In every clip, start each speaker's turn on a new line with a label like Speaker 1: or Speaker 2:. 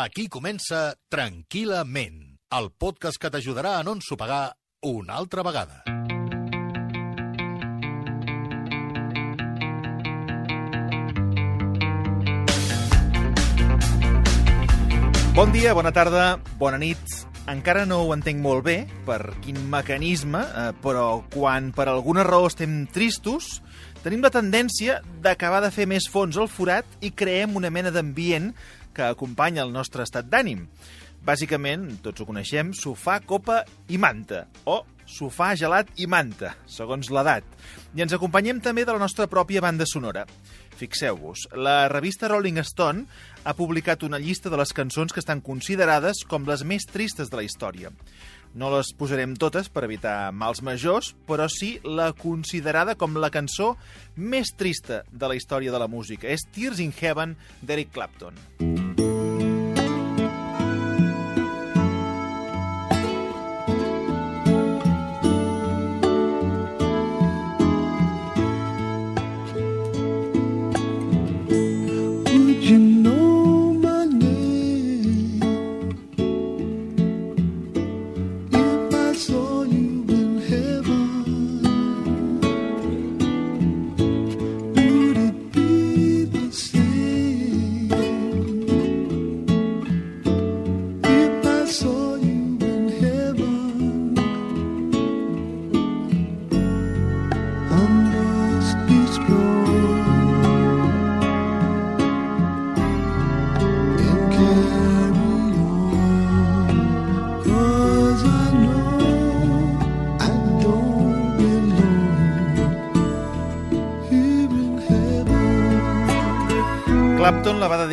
Speaker 1: Aquí comença Tranquil·lament, el podcast que t'ajudarà a no ensopegar una altra vegada.
Speaker 2: Bon dia, bona tarda, bona nit. Encara no ho entenc molt bé, per quin mecanisme, eh, però quan per alguna raó estem tristos, tenim la tendència d'acabar de fer més fons al forat i creem una mena d'ambient que acompanya el nostre estat d'ànim. Bàsicament, tots ho coneixem, sofà, copa i manta, o sofà, gelat i manta, segons l'edat. I ens acompanyem també de la nostra pròpia banda sonora. Fixeu-vos, la revista Rolling Stone ha publicat una llista de les cançons que estan considerades com les més tristes de la història. No les posarem totes per evitar mals majors, però sí la considerada com la cançó més trista de la història de la música. És Tears in Heaven d'Eric Clapton.
Speaker 3: Would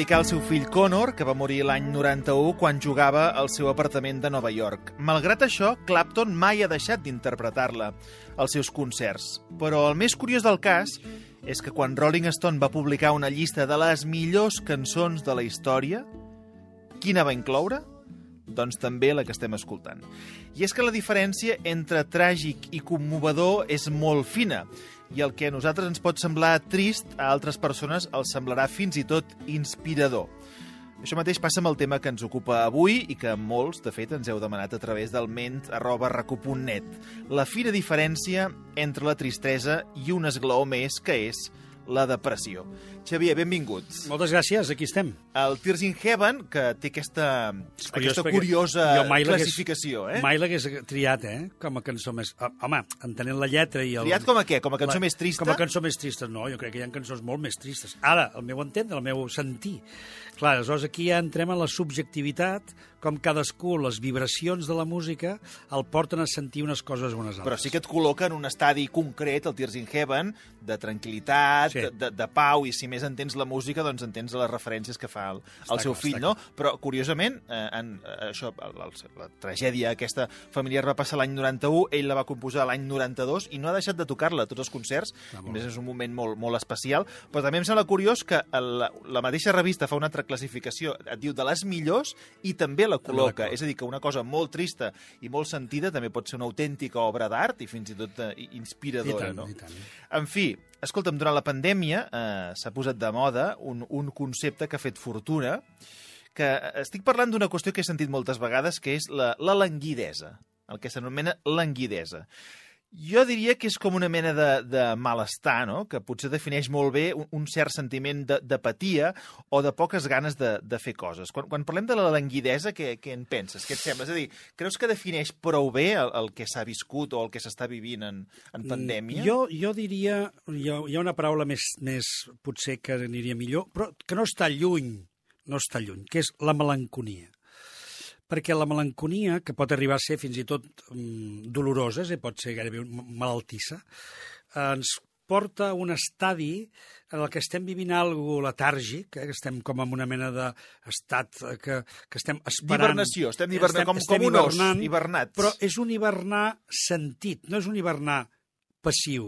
Speaker 2: dedicar al seu fill Connor, que va morir l'any 91 quan jugava al seu apartament de Nova York. Malgrat això, Clapton mai ha deixat d'interpretar-la als seus concerts. Però el més curiós del cas és que quan Rolling Stone va publicar una llista de les millors cançons de la història, quina va incloure? Doncs també la que estem escoltant. I és que la diferència entre tràgic i commovedor és molt fina, i el que a nosaltres ens pot semblar trist, a altres persones els semblarà fins i tot inspirador. Això mateix passa amb el tema que ens ocupa avui i que molts, de fet, ens heu demanat a través del ment arroba recu.net. La fina diferència entre la tristesa i un esglaó més, que és la depressió. Xavier, benvinguts.
Speaker 4: Moltes gràcies, aquí estem.
Speaker 2: El Tears in Heaven, que té aquesta, aquesta curiosa classificació, eh?
Speaker 4: Mai l'hagués triat, eh? Com a cançó més... Ah, Home, entenent la lletra i el...
Speaker 2: Triat com a què? Com a cançó més trista?
Speaker 4: Com a cançó més trista, no. Jo crec que hi ha cançons molt més tristes. Ara, el meu entendre, el meu sentir. Clar, aleshores aquí ja entrem en la subjectivitat, com cadascú, les vibracions de la música, el porten a sentir unes coses o unes altres.
Speaker 2: Però sí que et col·loca en un estadi concret, el Tears in Heaven, de tranquil·litat,
Speaker 4: Sí.
Speaker 2: de, de, pau, i si més entens la música, doncs entens les referències que fa el, el seu
Speaker 4: clar,
Speaker 2: fill, no? Però, curiosament, eh, en, eh, això, el, el, la tragèdia aquesta familiar va passar l'any 91, ell la va composar l'any 92 i no ha deixat de tocar-la a tots els concerts,
Speaker 4: Ah,
Speaker 2: a més és un moment molt, molt especial, però també em sembla curiós que el, la mateixa revista fa una altra classificació, et diu de les millors i també la
Speaker 4: També la
Speaker 2: col·loca,
Speaker 4: col·loca.
Speaker 2: és a dir, que una cosa molt trista i molt sentida també pot ser una autèntica obra d'art i fins i tot eh, inspiradora,
Speaker 4: I tant,
Speaker 2: no?
Speaker 4: i tant.
Speaker 2: En fi, escolta'm, durant la pandèmia eh, s'ha posat de moda un, un concepte que ha fet fortuna, que eh, estic parlant d'una qüestió que he sentit moltes vegades, que és la, la languidesa, el que s'anomena languidesa. Jo diria que és com una mena de, de malestar, no? que potser defineix molt bé un, un cert sentiment de- d'apatia o de poques ganes de, de fer coses. Quan, quan parlem de la languidesa, què, què en penses? Què et sembla? És a dir, creus que defineix prou bé el, el que s'ha viscut o el que s'està vivint en, en pandèmia?
Speaker 4: Mm, Jo, jo diria... Hi ha, hi ha una paraula més, més, potser que aniria millor, però que no està lluny, no està lluny, que és la melanconia. Perquè la melanconia, que pot arribar a ser fins i tot mm, dolorosa, i pot ser gairebé malaltissa, ens porta a un estadi en el que estem vivint algo letàrgic, eh? que estem com en una mena d'estat eh, que, que estem esperant...
Speaker 2: D'hibernació, estem hivernant, com- com un os, hibernats.
Speaker 4: Però és un hivernar sentit, no és un hivernar passiu,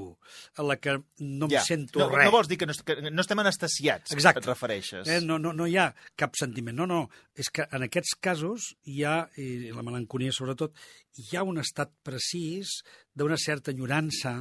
Speaker 4: a la que no em
Speaker 2: Ja.
Speaker 4: sento
Speaker 2: no,
Speaker 4: res.
Speaker 2: No vols dir que no, que no estem anestesiats,
Speaker 4: Exacte.
Speaker 2: et refereixes.
Speaker 4: Eh, no, no, no hi ha cap sentiment. No, no. És que en aquests casos hi ha, i la melanconia sobretot, hi ha un estat precís d'una certa enyorança,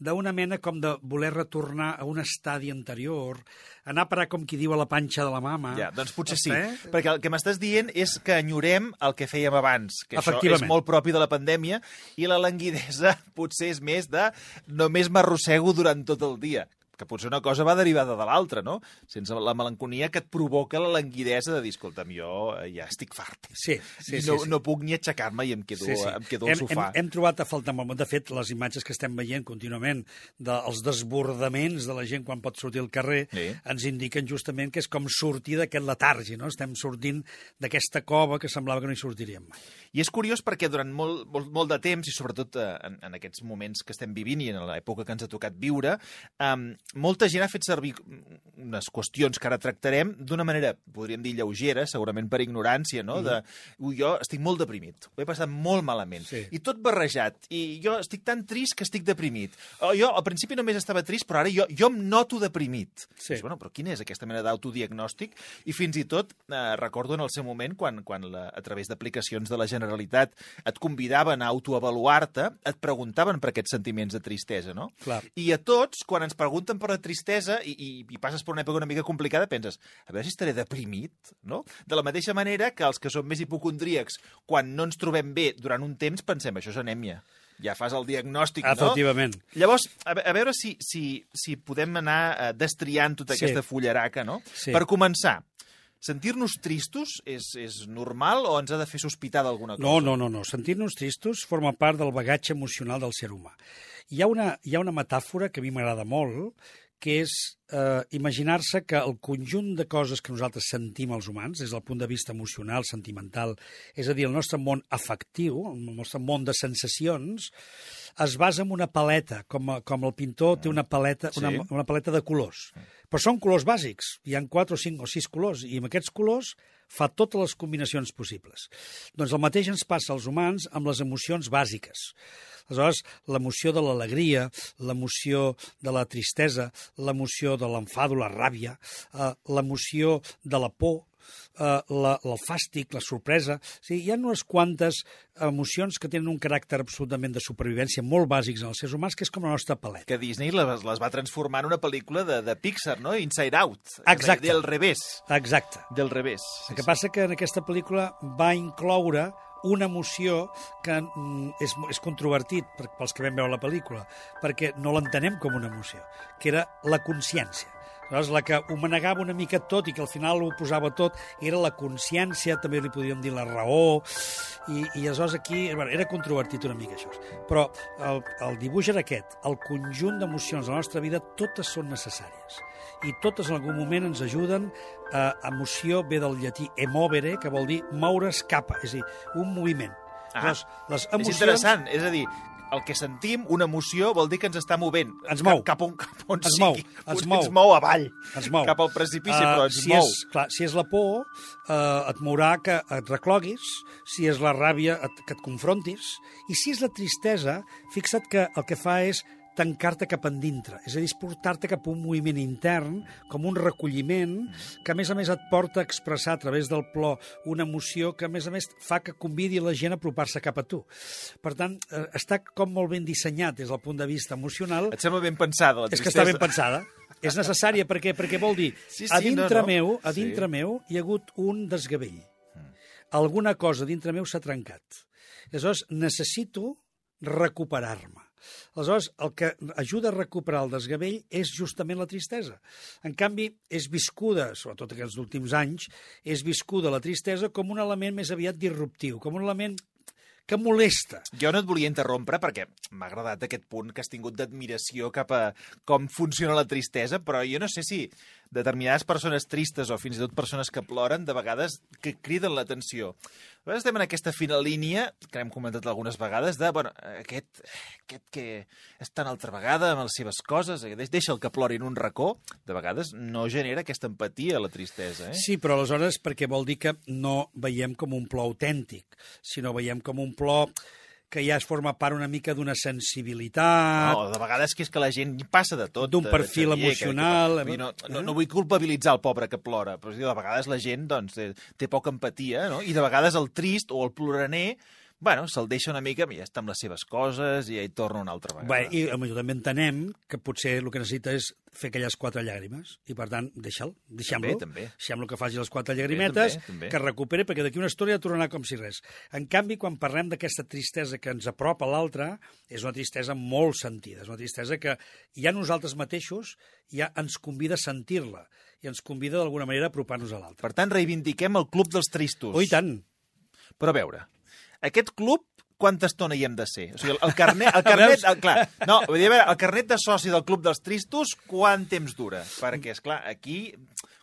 Speaker 4: d'una mena com de voler retornar a un estadi anterior, anar a parar, com qui diu, a la panxa de la mama.
Speaker 2: Ja, doncs potser sí,
Speaker 4: Eh?
Speaker 2: perquè el que m'estàs dient és que enyorem el que fèiem abans, que això és molt propi de la pandèmia, i la languidesa potser és més de només m'arrossego durant tot el dia que potser una cosa va derivada de l'altra, no? Sense la melanconia que et provoca la languidesa de dir, escolta'm, jo eh, ja estic fart.
Speaker 4: Sí, sí,
Speaker 2: I
Speaker 4: sí.
Speaker 2: no,
Speaker 4: sí.
Speaker 2: no puc ni aixecar-me i em quedo,
Speaker 4: Sí, sí.
Speaker 2: em quedo
Speaker 4: hem,
Speaker 2: al sofà.
Speaker 4: Hem, hem trobat a faltar molt. De fet, les imatges que estem veient contínuament dels desbordaments de la gent quan pot sortir al carrer
Speaker 2: Sí.
Speaker 4: ens indiquen justament que és com sortir d'aquest letargi, no? Estem sortint d'aquesta cova que semblava que no hi sortiríem mai.
Speaker 2: I és curiós perquè durant molt, molt, molt de temps, i sobretot eh, en, en aquests moments que estem vivint i en l'època que ens ha tocat viure, eh, molta gent ha fet servir unes qüestions que ara tractarem d'una manera, podríem dir, lleugera, segurament per ignorància, no? De, "Ui, jo estic molt deprimit, ho he passat molt malament.
Speaker 4: Sí.
Speaker 2: I tot barrejat. I jo estic tan trist que estic deprimit. O jo al principi només estava trist, però ara jo, jo em noto deprimit.
Speaker 4: Sí.
Speaker 2: Dius, bueno, però quina és aquesta mena d'autodiagnòstic? I fins i tot eh, recordo en el seu moment quan, quan la, a través d'aplicacions de la Generalitat et convidaven a autoavaluar-te, et preguntaven per aquests sentiments de tristesa, no?
Speaker 4: Clar.
Speaker 2: I a tots, quan ens pregunten per la tristesa i, i, i passes per una època una mica complicada, penses, a veure si estaré deprimit, no? De la mateixa manera que els que som més hipocondríacs, quan no ens trobem bé durant un temps, pensem, això és anèmia. Ja fas el diagnòstic, no?
Speaker 4: Efectivament.
Speaker 2: Llavors, a, a veure si, si, si podem anar eh, destriant tota
Speaker 4: Sí.
Speaker 2: aquesta fullaraca, no?
Speaker 4: Sí.
Speaker 2: Per començar, sentir-nos tristos és, és normal o ens ha de fer sospitar d'alguna cosa?
Speaker 4: No, no, no, no. Sentir-nos tristos forma part del bagatge emocional del ser humà. Hi ha una, hi ha una metàfora que a mi m'agrada molt, que és eh, imaginar-se que el conjunt de coses que nosaltres sentim els humans, des del punt de vista emocional, sentimental, és a dir, el nostre món afectiu, el nostre món de sensacions, es basa en una paleta, com, com el pintor té una paleta,
Speaker 2: Sí.
Speaker 4: una, una paleta de colors. Però són colors bàsics. Hi han quatre o cinc o sis colors, i amb aquests colors fa totes les combinacions possibles. Doncs el mateix ens passa als humans amb les emocions bàsiques. Aleshores, l'emoció de l'alegria, l'emoció de la tristesa, l'emoció de l'enfado, la ràbia, eh, l'emoció de la por, eh, la, el fàstic, la sorpresa... O sigui, hi ha unes quantes emocions que tenen un caràcter absolutament de supervivència molt bàsics en els éssers humans, que és com la nostra paleta.
Speaker 2: Que Disney les, les va transformar en una pel·lícula de, de Pixar, no? Inside Out.
Speaker 4: Exacte.
Speaker 2: Del revés.
Speaker 4: Exacte.
Speaker 2: Del revés.
Speaker 4: El que passa que en aquesta pel·lícula va incloure una emoció que mm, és, és controvertit pels que vam veure la pel·lícula, perquè no l'entenem com una emoció, que era la consciència. Aleshores, la que ho manegava una mica tot i que al final ho posava tot era la consciència, també li podríem dir la raó, i, i aleshores aquí bueno, era controvertit una mica això. Però el, el dibuix era aquest, el conjunt d'emocions de la nostra vida totes són necessàries i totes en algun moment ens ajuden a emoció ve del llatí emovere, que vol dir moure's capa, és a dir, un moviment.
Speaker 2: Ah,
Speaker 4: Llavors, les
Speaker 2: És
Speaker 4: emocions...
Speaker 2: interessant, és a dir, el que sentim, una emoció, vol dir que ens està movent.
Speaker 4: Ens mou.
Speaker 2: Cap, cap on, cap on
Speaker 4: Ens
Speaker 2: sigui.
Speaker 4: mou, ens mou.
Speaker 2: Ens mou avall.
Speaker 4: Ens mou.
Speaker 2: Cap al precipici,
Speaker 4: Eh,
Speaker 2: però ens
Speaker 4: si
Speaker 2: mou.
Speaker 4: És, clar, si és la por, uh, et mourà que et recloguis, si és la ràbia, et, que et confrontis, i si és la tristesa, fixa't que el que fa és tancar-te cap endintre, és a dir, portar-te cap a un moviment intern, com un recolliment, que a més a més et porta a expressar a través del plor una emoció que a més a més fa que convidi la gent a apropar-se cap a tu. Per tant, eh, està com molt ben dissenyat des del punt de vista emocional,
Speaker 2: Et sembla ben pensada, la
Speaker 4: és que
Speaker 2: tristesa.
Speaker 4: està ben pensada. És necessària perquè, perquè vol dir,
Speaker 2: Sí, sí,
Speaker 4: a dintre
Speaker 2: no, no.
Speaker 4: meu, a
Speaker 2: Sí.
Speaker 4: dintre meu hi ha hagut un desgavell. Alguna cosa dintre meu s'ha trencat. Aleshores, necessito recuperar-me. Aleshores, el que ajuda a recuperar el desgavell és justament la tristesa. En canvi, és viscuda, sobretot aquests últims anys, és viscuda la tristesa com un element més aviat disruptiu, com un element que molesta.
Speaker 2: Jo no et volia interrompre perquè m'ha agradat aquest punt que has tingut d'admiració cap a com funciona la tristesa, però jo no sé si determinades persones tristes o fins i tot persones que ploren, de vegades que criden l'atenció. A vegades estem en aquesta fina línia, que hem comentat algunes vegades, de, bueno, aquest, aquest que està una altra vegada amb les seves coses, eh, deix- deixa el que plori en un racó, de vegades no genera aquesta empatia, la tristesa, eh?
Speaker 4: Sí, però aleshores perquè vol dir que no veiem com un plor autèntic, sinó veiem com un plor que ja es forma part una mica d'una sensibilitat...
Speaker 2: No, de vegades que és que la gent passa de tot.
Speaker 4: D'un
Speaker 2: eh,
Speaker 4: perfil
Speaker 2: Xavier,
Speaker 4: emocional,
Speaker 2: Que, que, no, no,
Speaker 4: eh?
Speaker 2: no vull culpabilitzar el pobre que plora, però de vegades la gent doncs, té, té poca empatia, no? i de vegades el trist o el ploraner bueno, se'l deixa una mica, ja està amb les seves coses i ja hi torna una altra vegada.
Speaker 4: Bé, I potser també entenem que potser el que necessita és fer aquelles quatre llàgrimes i, per tant, deixa'l, deixem-lo. Deixem-lo que faci les quatre llagrimetes,
Speaker 2: també, també.
Speaker 4: que recuperi, perquè d'aquí una ja tornarà com si res. En canvi, quan parlem d'aquesta tristesa que ens apropa a l'altre, és una tristesa molt sentida, és una tristesa que ja nosaltres mateixos ja ens convida a sentir-la i ens convida d'alguna manera a apropar-nos a l'altre.
Speaker 2: Per tant, reivindiquem el Club dels Tristos.
Speaker 4: Oh, i tant!
Speaker 2: Però a veure, aquest club quanta estona hi hem de ser? O sigui, el, carnet... El carnet el, clar, no, vull dir, a veure, el carnet de soci del Club dels Tristos, quant temps dura? Perquè, és clar, aquí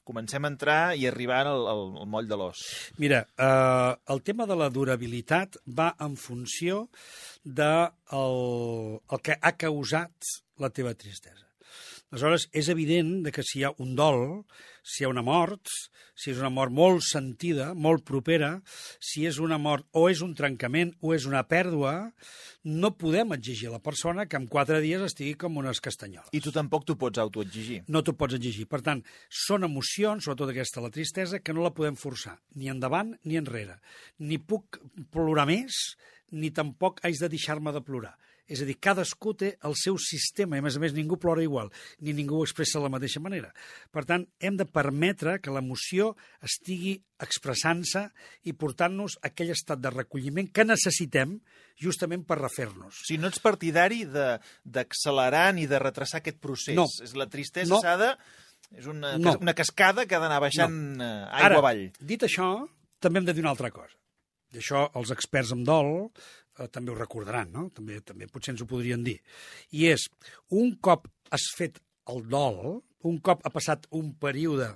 Speaker 2: comencem a entrar i arribar al, al, al moll de l'os.
Speaker 4: Mira, eh, el tema de la durabilitat va en funció de el, el que ha causat la teva tristesa. Aleshores, és evident de que si hi ha un dol, si hi ha una mort, si és una mort molt sentida, molt propera, si és una mort o és un trencament o és una pèrdua, no podem exigir a la persona que en quatre dies estigui com unes castanyoles.
Speaker 2: I tu tampoc t'ho pots autoexigir.
Speaker 4: No t'ho pots exigir. Per tant, són emocions, sobretot aquesta, la tristesa, que no la podem forçar, ni endavant ni enrere. Ni puc plorar més, ni tampoc haig de deixar-me de plorar. És a dir, cadascú té el seu sistema, i a més a més ningú plora igual, ni ningú ho expressa de la mateixa manera. Per tant, hem de permetre que l'emoció estigui expressant-se i portant-nos a aquell estat de recolliment que necessitem justament per refer-nos.
Speaker 2: O sigui, no ets partidari d'accelerar ni de retrasar aquest procés.
Speaker 4: No.
Speaker 2: És la tristesa
Speaker 4: No.
Speaker 2: s'ha de... És una,
Speaker 4: No.
Speaker 2: una cascada que ha d'anar baixant no. aigua
Speaker 4: Ara,
Speaker 2: avall.
Speaker 4: dit això, també hem de dir una altra cosa. I això els experts en dol eh, també ho recordaran, no? També, també potser ens ho podrien dir. I és, un cop has fet el dol, un cop ha passat un període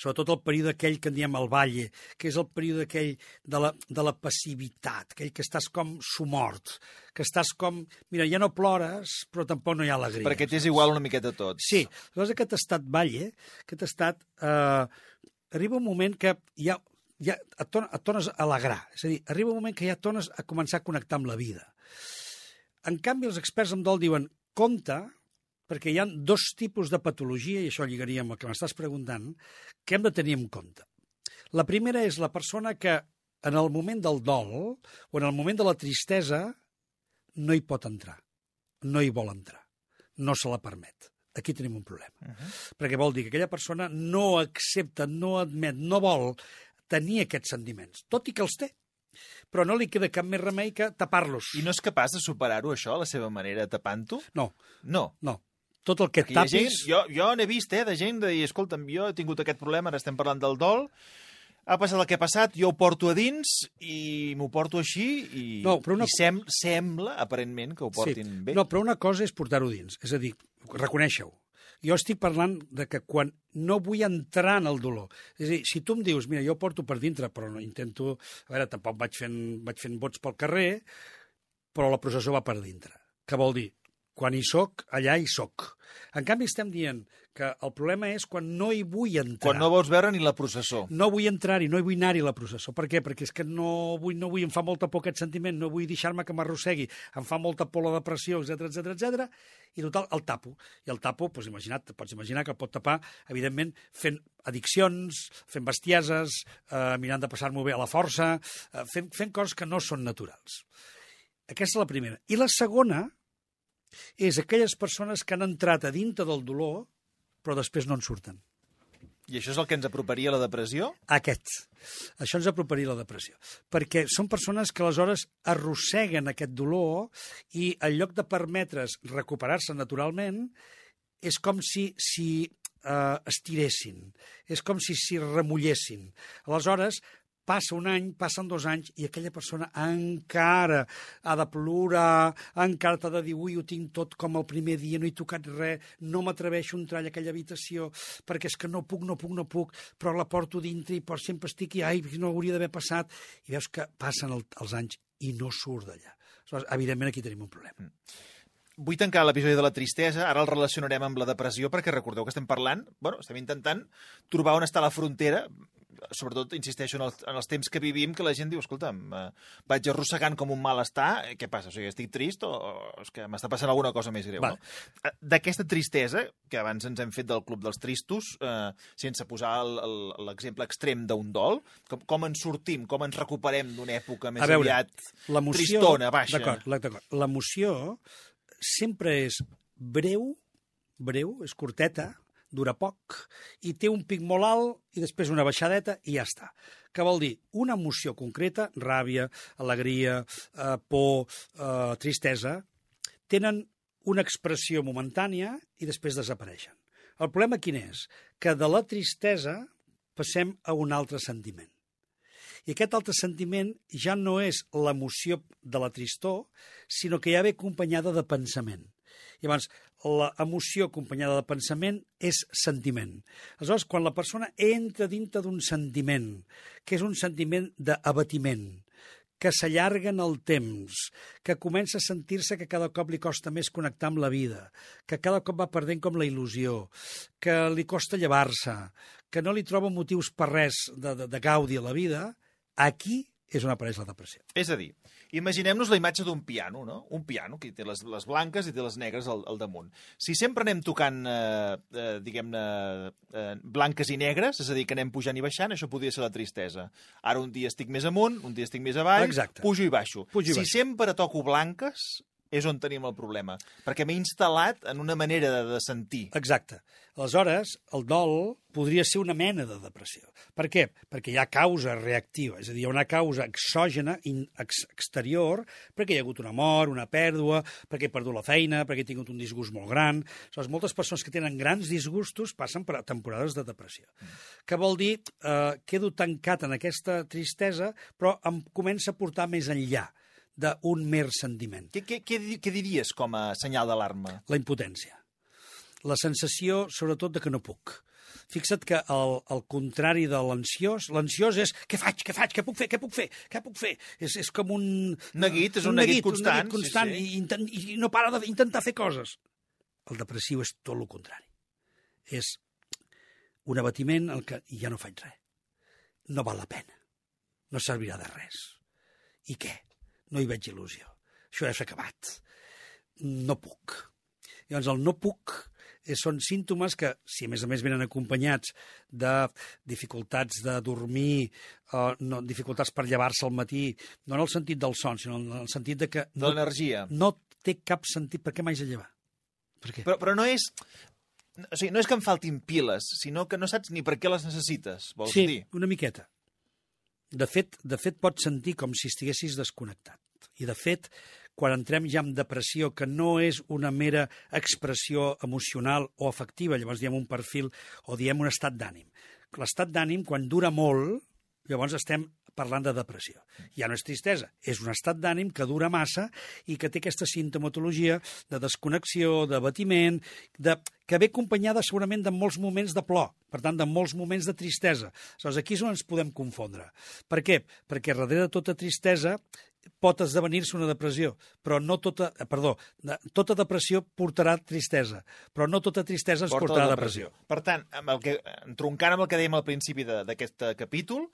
Speaker 4: sobretot el període aquell que en diem el valle, que és el període aquell de la, de la passivitat, aquell que estàs com sumort, que estàs com... Mira, ja no plores, però tampoc no hi ha alegria.
Speaker 2: Perquè t'és igual una miqueta tot.
Speaker 4: Sí, aleshores aquest estat valle, aquest estat, eh, arriba un moment que ja, ja et, torna, et tornes a alegrar. És a dir, arriba un moment que ja tornes a començar a connectar amb la vida. En canvi, els experts en dol diuen, compte, perquè hi ha dos tipus de patologia, i això lligaria amb el que m'estàs preguntant, que hem de tenir en compte. La primera és la persona que en el moment del dol o en el moment de la tristesa no hi pot entrar, no hi vol entrar, no se la permet. Aquí tenim un problema. Uh -huh. Perquè vol dir que aquella persona no accepta, no admet, no vol tenir aquests sentiments, tot i que els té. Però no li queda cap més remei que tapar-los.
Speaker 2: I no és capaç de superar-ho, això, a la seva manera, tapant-ho?
Speaker 4: No,
Speaker 2: No.
Speaker 4: no. Tot el que
Speaker 2: ha gent,
Speaker 4: tapis...
Speaker 2: jo, jo n'he vist, eh, de gent de dir, escolta'm, jo he tingut aquest problema, ara estem parlant del dol, ha passat el que ha passat, jo ho porto a dins i m'ho porto així i,
Speaker 4: No, però una-
Speaker 2: i sem sembla, aparentment, que ho portin
Speaker 4: sí.
Speaker 2: bé.
Speaker 4: No, però una cosa és portar-ho dins. És a dir, reconèixer-ho. Jo estic parlant de que quan no vull entrar en el dolor. És a dir, si tu em dius, mira, jo porto per dintre, però no intento... A veure, tampoc vaig fent, vaig fent vots pel carrer, però la processó va per dintre. Què vol dir? Quan hi soc, allà hi soc. En canvi, estem dient que el problema és quan no hi vull entrar.
Speaker 2: Quan no vols veure ni la processó.
Speaker 4: No vull entrar-hi, no hi vull anar-hi la processó. Per què? Perquè és que no vull, no vull, em fa molta por aquest sentiment, no vull deixar-me que m'arrossegui, em fa molta por la depressió, etc etc etc. i total, el tapo. I el tapo, doncs imagina't, pots imaginar que el pot tapar, evidentment, fent addiccions, fent bestieses, eh, mirant de passar-m'ho bé a la força, eh, fent, fent coses que no són naturals. Aquesta és la primera. I la segona és aquelles persones que han entrat a dintre del dolor, però després no en surten.
Speaker 2: I això és el que ens aproparia a la depressió?
Speaker 4: Aquest. Això ens aproparia a la depressió. Perquè són persones que aleshores arrosseguen aquest dolor i en lloc de permetre's recuperar-se naturalment, és com si, si eh, estiressin, és com si s'hi remullessin. Aleshores, passa un any, passen dos anys, i aquella persona encara ha de plorar, encara t'ha de dir, ui, ho tinc tot com el primer dia, no he tocat res, no m'atreveixo a entrar a aquella habitació, perquè és que no puc, no puc, no puc, però la porto dintre i per sempre estic i, ai, no hauria d'haver passat. I veus que passen el, els anys i no surt d'allà. Aleshores, evidentment, aquí tenim un problema.
Speaker 2: Vull tancar l'episodi de la tristesa, ara el relacionarem amb la depressió, perquè recordeu que estem parlant, bueno, estem intentant trobar on està la frontera, sobretot, insisteixo, en els, en els temps que vivim, que la gent diu, escolta'm, eh, vaig arrossegant com un malestar, eh, què passa? O sigui, estic trist o, o és que m'està passant alguna cosa més greu, no? Eh, D'aquesta tristesa, que abans ens hem fet del Club dels Tristos, eh, sense posar el- el- l'exemple extrem d'un dol, com, com ens sortim, com ens recuperem d'una època més
Speaker 4: A veure,
Speaker 2: aviat tristona, baixa?
Speaker 4: D'acord, la- d'acord. L'emoció sempre és breu, breu, és curteta, dura poc, i té un pic molt alt i després una baixadeta i ja està. Que vol dir una emoció concreta, ràbia, alegria, eh, por, eh, tristesa, tenen una expressió momentània i després desapareixen. El problema quin és? Que de la tristesa passem a un altre sentiment. I aquest altre sentiment ja no és l'emoció de la tristor, sinó que ja ve acompanyada de pensament. I llavors, l'emoció acompanyada de pensament és sentiment. Aleshores, quan la persona entra dintre d'un sentiment, que és un sentiment d'abatiment, que s'allarga en el temps, que comença a sentir-se que cada cop li costa més connectar amb la vida, que cada cop va perdent com la il·lusió, que li costa llevar-se, que no li troba motius per res de, de, de gaudi a la vida, aquí és on apareix la depressió.
Speaker 2: És a dir, imaginem-nos la imatge d'un piano, no? Un piano que té les, les blanques i té les negres al, al damunt. Si sempre anem tocant, eh, eh, diguem-ne, eh, blanques i negres, és a dir, que anem pujant i baixant, això podria ser la tristesa. Ara un dia estic més amunt, un dia estic més avall,
Speaker 4: Exacte.
Speaker 2: pujo i baixo.
Speaker 4: Pujo i
Speaker 2: si
Speaker 4: baixo.
Speaker 2: sempre toco blanques, és on tenim el problema. Perquè m'he instal·lat en una manera de, de sentir.
Speaker 4: Exacte. Aleshores, el dol podria ser una mena de depressió. Per què? Perquè hi ha causa reactiva, és a dir, hi ha una causa exògena, in, ex, exterior, perquè hi ha hagut una mort, una pèrdua, perquè he perdut la feina, perquè he tingut un disgust molt gran. Aleshores, moltes persones que tenen grans disgustos passen per temporades de depressió. Que vol dir, eh, quedo tancat en aquesta tristesa, però em comença a portar més enllà d'un mer sentiment.
Speaker 2: Què, què, què, què diries com a senyal d'alarma?
Speaker 4: La impotència. La sensació, sobretot, de que no puc. Fixa't que el, el contrari de l'ansiós, l'ansiós és què faig, què faig, què puc fer, què puc fer, què puc fer? És, és com un...
Speaker 2: Neguit, és un neguit constant,
Speaker 4: Un neguit
Speaker 2: sí,
Speaker 4: constant
Speaker 2: sí.
Speaker 4: I, intent, i no para d'intentar fer coses. El depressiu és tot el contrari. És un abatiment el que ja no faig res. No val la pena. No servirà de res. I què? No hi veig il·lusió. Això ja s'ha acabat. No puc. Llavors, el no puc són símptomes que, si a més a més venen acompanyats de dificultats de dormir, eh, no, dificultats per llevar-se al matí, no en el sentit del son, sinó en el sentit de que
Speaker 2: De
Speaker 4: no,
Speaker 2: l'energia.
Speaker 4: no té cap sentit per què m'haig de llevar. Per què?
Speaker 2: Però, però no és... O sigui, no és que em faltin piles, sinó que no saps ni per què les necessites, vols
Speaker 4: sí,
Speaker 2: dir?
Speaker 4: una miqueta. De fet, de fet, pots sentir com si estiguessis desconnectat. I, de fet, quan entrem ja en depressió, que no és una mera expressió emocional o afectiva, llavors diem un perfil o diem un estat d'ànim. L'estat d'ànim, quan dura molt, llavors estem parlant de depressió. Ja no és tristesa, és un estat d'ànim que dura massa i que té aquesta sintomatologia de desconnexió, d'abatiment, de, que ve acompanyada segurament de molts moments de plor, per tant, de molts moments de tristesa. Aleshores, aquí és on ens podem confondre. Per què? Perquè darrere de tota tristesa pot esdevenir-se una depressió, però no tota, eh, perdó, tota depressió portarà tristesa, però no tota tristesa ens
Speaker 2: Porta
Speaker 4: portarà
Speaker 2: la
Speaker 4: depressió.
Speaker 2: Per tant, amb el que, entroncant amb el que dèiem al principi d'aquest capítol,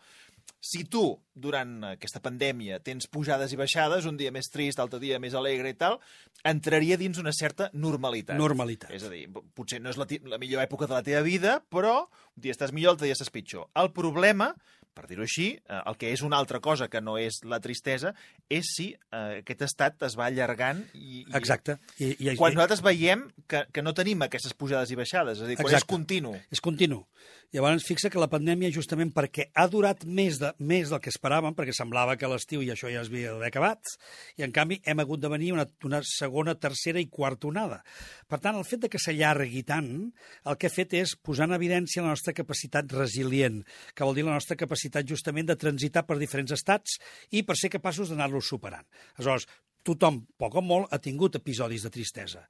Speaker 2: si tu, durant aquesta pandèmia, tens pujades i baixades, un dia més trist, altre dia més alegre i tal, entraria dins una certa normalitat.
Speaker 4: Normalitat.
Speaker 2: És a dir, po- potser no és la, la millor època de la teva vida, però un dia estàs millor, altre dia estàs pitjor. El problema, per dir-ho així, eh, el que és una altra cosa que no és la tristesa, és si eh, aquest estat es va allargant i, i
Speaker 4: Exacte. I, i,
Speaker 2: quan nosaltres veiem que, que no tenim aquestes pujades i baixades, és a dir, quan
Speaker 4: Exacte.
Speaker 2: és continu.
Speaker 4: És continu. Llavors, fixa que la pandèmia, justament perquè ha durat més, de, més del que esperàvem, perquè semblava que l'estiu i això ja es havia d'haver acabat, i en canvi hem hagut de venir una, una segona, tercera i quarta onada. Per tant, el fet de que s'allargui tant, el que ha fet és posar en evidència la nostra capacitat resilient, que vol dir la nostra capacitat justament de transitar per diferents estats i per ser capaços d'anar-los superant. Aleshores, tothom, poc o molt, ha tingut episodis de tristesa.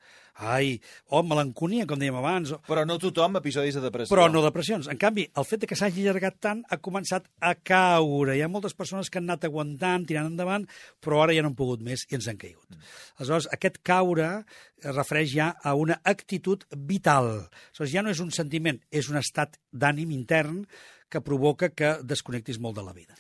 Speaker 4: Ai, o melanconia, com dèiem abans, o,
Speaker 2: Però no tothom episodis de depressió.
Speaker 4: però no depressions. En canvi, el fet de que s'hagi allargat tant ha començat a caure. Hi ha moltes persones que han anat aguantant, tirant endavant, però ara ja no han pogut més i ens han caigut. Aleshores, aquest caure es refereix ja a una actitud vital. Aleshores, ja no és un sentiment, és un estat d'ànim intern que provoca que desconnectis molt de la vida.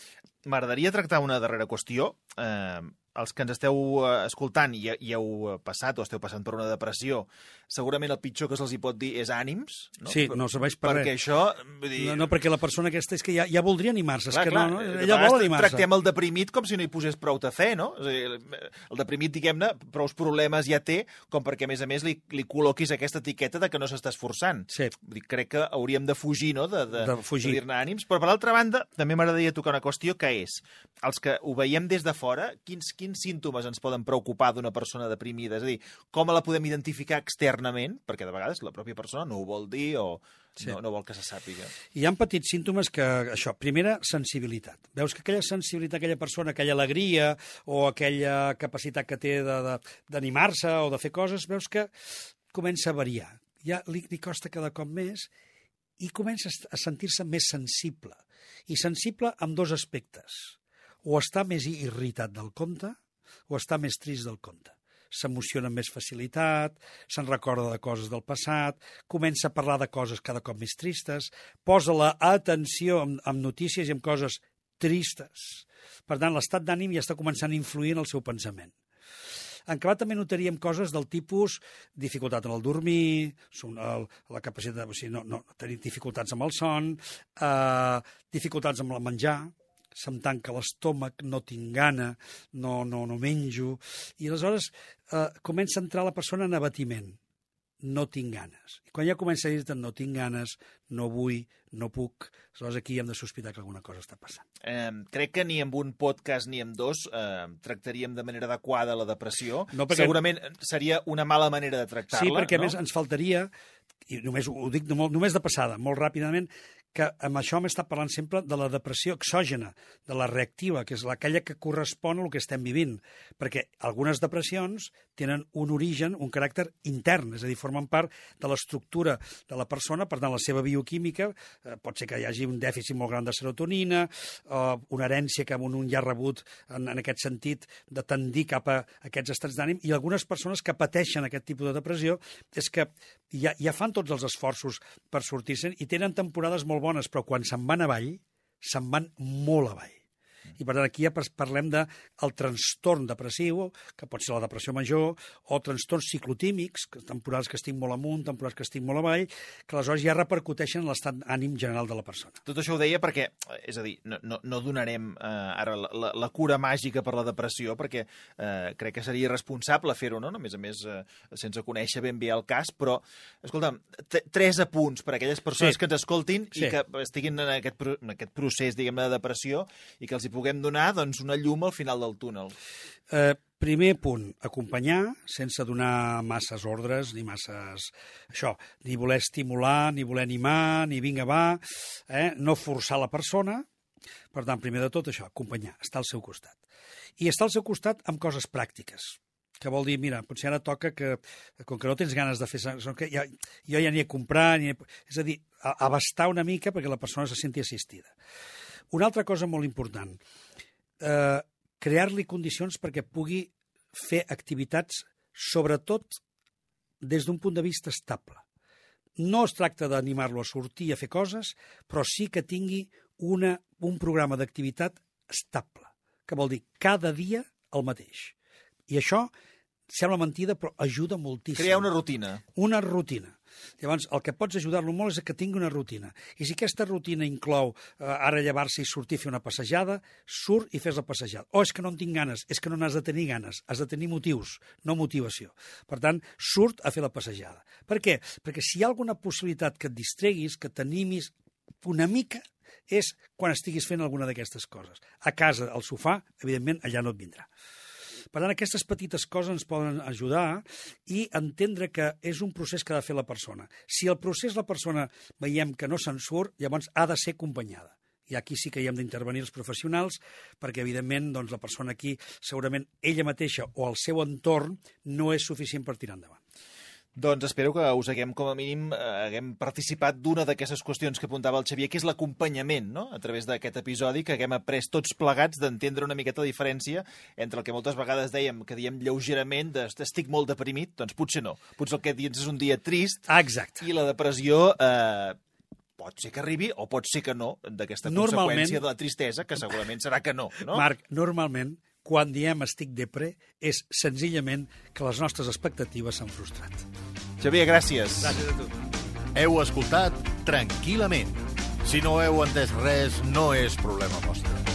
Speaker 2: M'agradaria tractar una darrera qüestió. Eh, els que ens esteu eh, escoltant i, i heu passat o esteu passant per una depressió, segurament el pitjor que se'ls hi pot dir és ànims. No?
Speaker 4: Sí, no serveix per
Speaker 2: Perquè
Speaker 4: res.
Speaker 2: això... Vull dir,
Speaker 4: No, no, perquè la persona aquesta és que ja, ja voldria animar-se, és
Speaker 2: Clar,
Speaker 4: que
Speaker 2: clar,
Speaker 4: no, no, ella vol animar-se.
Speaker 2: Tractem el deprimit com si no hi posés prou de fe, no? És dir, el deprimit, diguem-ne, prous problemes ja té, com perquè, a més a més, li, li col·loquis aquesta etiqueta de que no s'està esforçant.
Speaker 4: Sí.
Speaker 2: Vull dir, crec que hauríem de fugir, no?, de, de,
Speaker 4: De fugir.
Speaker 2: de dir-ne ànims. Però, per l'altra banda, també m'agradaria tocar una qüestió que és, els que ho veiem des de fora, quins, quins símptomes ens poden preocupar d'una persona deprimida? És a dir, com la podem identificar externament? Perquè de vegades la pròpia persona no ho vol dir o
Speaker 4: Sí.
Speaker 2: no, no vol que se sàpiga.
Speaker 4: Hi ha petits símptomes que, això, primera, sensibilitat. Veus que aquella sensibilitat, aquella persona, aquella alegria o aquella capacitat que té d'animar-se o de fer coses, veus que comença a variar. Ja li, li costa cada cop més i comença a sentir-se més sensible. I sensible amb dos aspectes. O està més irritat del compte o està més trist del compte s'emociona amb més facilitat, se'n recorda de coses del passat, comença a parlar de coses cada cop més tristes, posa la atenció amb, amb notícies i amb coses tristes. Per tant, l'estat d'ànim ja està començant a influir en el seu pensament. En acabat també notaríem coses del tipus dificultat en el dormir, la capacitat, o sigui, no, no, tenir dificultats amb el son, eh, dificultats amb el menjar, se'm tanca l'estómac, no tinc gana, no, no, no menjo, i aleshores eh, comença a entrar la persona en abatiment. No tinc ganes. I quan ja comença a dir-te no tinc ganes, no vull, no puc, aleshores aquí hem de sospitar que alguna cosa està passant.
Speaker 2: Eh, crec que ni amb un podcast ni amb dos eh, tractaríem de manera adequada la depressió.
Speaker 4: No, perquè-
Speaker 2: Segurament seria una mala manera de tractar-la.
Speaker 4: Sí, perquè
Speaker 2: no?
Speaker 4: a més ens faltaria, i només ho dic només de passada, molt ràpidament, que amb això m'està parlant sempre de la depressió exògena, de la reactiva, que és aquella que correspon al que estem vivint. Perquè algunes depressions tenen un origen, un caràcter intern, és a dir, formen part de l'estructura de la persona, per tant, la seva bioquímica, eh, pot ser que hi hagi un dèficit molt gran de serotonina, eh, una herència que un, un ja rebut en, en aquest sentit de tendir cap a aquests estats d'ànim, i algunes persones que pateixen aquest tipus de depressió és que ja, ja fan tots els esforços per sortir-se'n i tenen temporades molt bones, però quan se'n van avall, se'n van molt avall. I per tant aquí ja parlem de el trastorn depressiu, que pot ser la depressió major, o trastorns ciclotímics, que temporals que estic molt amunt, temporals que estic molt avall, que aleshores ja repercuteixen en l'estat ànim general de la persona.
Speaker 2: Tot això ho deia perquè, és a dir, no, no, no donarem eh, ara la, la, la cura màgica per la depressió, perquè eh, crec que seria irresponsable fer-ho, no? A més a més, eh, sense conèixer ben bé el cas, però, escolta'm, tres apunts per a aquelles persones
Speaker 4: Sí.
Speaker 2: que ens escoltin
Speaker 4: Sí.
Speaker 2: i que estiguin en aquest, en aquest procés, diguem de depressió, i que els hi puguem donar doncs, una llum al final del túnel.
Speaker 4: Eh, primer punt, acompanyar sense donar masses ordres ni masses... Això, ni voler estimular, ni voler animar, ni vinga, va, eh? no forçar la persona. Per tant, primer de tot això, acompanyar, estar al seu costat. I estar al seu costat amb coses pràctiques que vol dir, mira, potser ara toca que, com que no tens ganes de fer... Que ja, jo ja n'hi he comprat, ni és a dir, abastar una mica perquè la persona se senti assistida. Una altra cosa molt important, eh, crear-li condicions perquè pugui fer activitats, sobretot des d'un punt de vista estable. No es tracta d'animar-lo a sortir a fer coses, però sí que tingui una, un programa d'activitat estable, que vol dir cada dia el mateix. I això sembla mentida, però ajuda moltíssim.
Speaker 2: Crear una rutina.
Speaker 4: Una rutina. Llavors, el que pots ajudar-lo molt és que tingui una rutina. I si aquesta rutina inclou eh, ara llevar-se i sortir a fer una passejada, surt i fes la passejada. O és que no en tinc ganes, és que no n'has de tenir ganes, has de tenir motius, no motivació. Per tant, surt a fer la passejada. Per què? Perquè si hi ha alguna possibilitat que et distreguis, que t'animis una mica, és quan estiguis fent alguna d'aquestes coses. A casa, al sofà, evidentment, allà no et vindrà. Per tant, aquestes petites coses ens poden ajudar i entendre que és un procés que ha de fer la persona. Si el procés la persona veiem que no se'n surt, llavors ha de ser acompanyada. I aquí sí que hi hem d'intervenir els professionals, perquè, evidentment, doncs, la persona aquí, segurament ella mateixa o el seu entorn, no és suficient per tirar endavant.
Speaker 2: Doncs espero que us haguem, com a mínim, eh, haguem participat d'una d'aquestes qüestions que apuntava el Xavier, que és l'acompanyament, no?, a través d'aquest episodi, que haguem après tots plegats d'entendre una miqueta la diferència entre el que moltes vegades dèiem, que diem lleugerament, de estic molt deprimit, doncs potser no. Potser el que dius és un dia trist
Speaker 4: Ah, exacte.
Speaker 2: i la depressió eh, pot ser que arribi o pot ser que no, d'aquesta conseqüència de la tristesa, que segurament serà que no, no?
Speaker 4: Marc, normalment, quan diem estic depre, és senzillament que les nostres expectatives s'han frustrat.
Speaker 2: Xavier, gràcies.
Speaker 4: Gràcies a tu.
Speaker 1: Heu escoltat tranquil·lament. Si no heu entès res, no és problema vostre.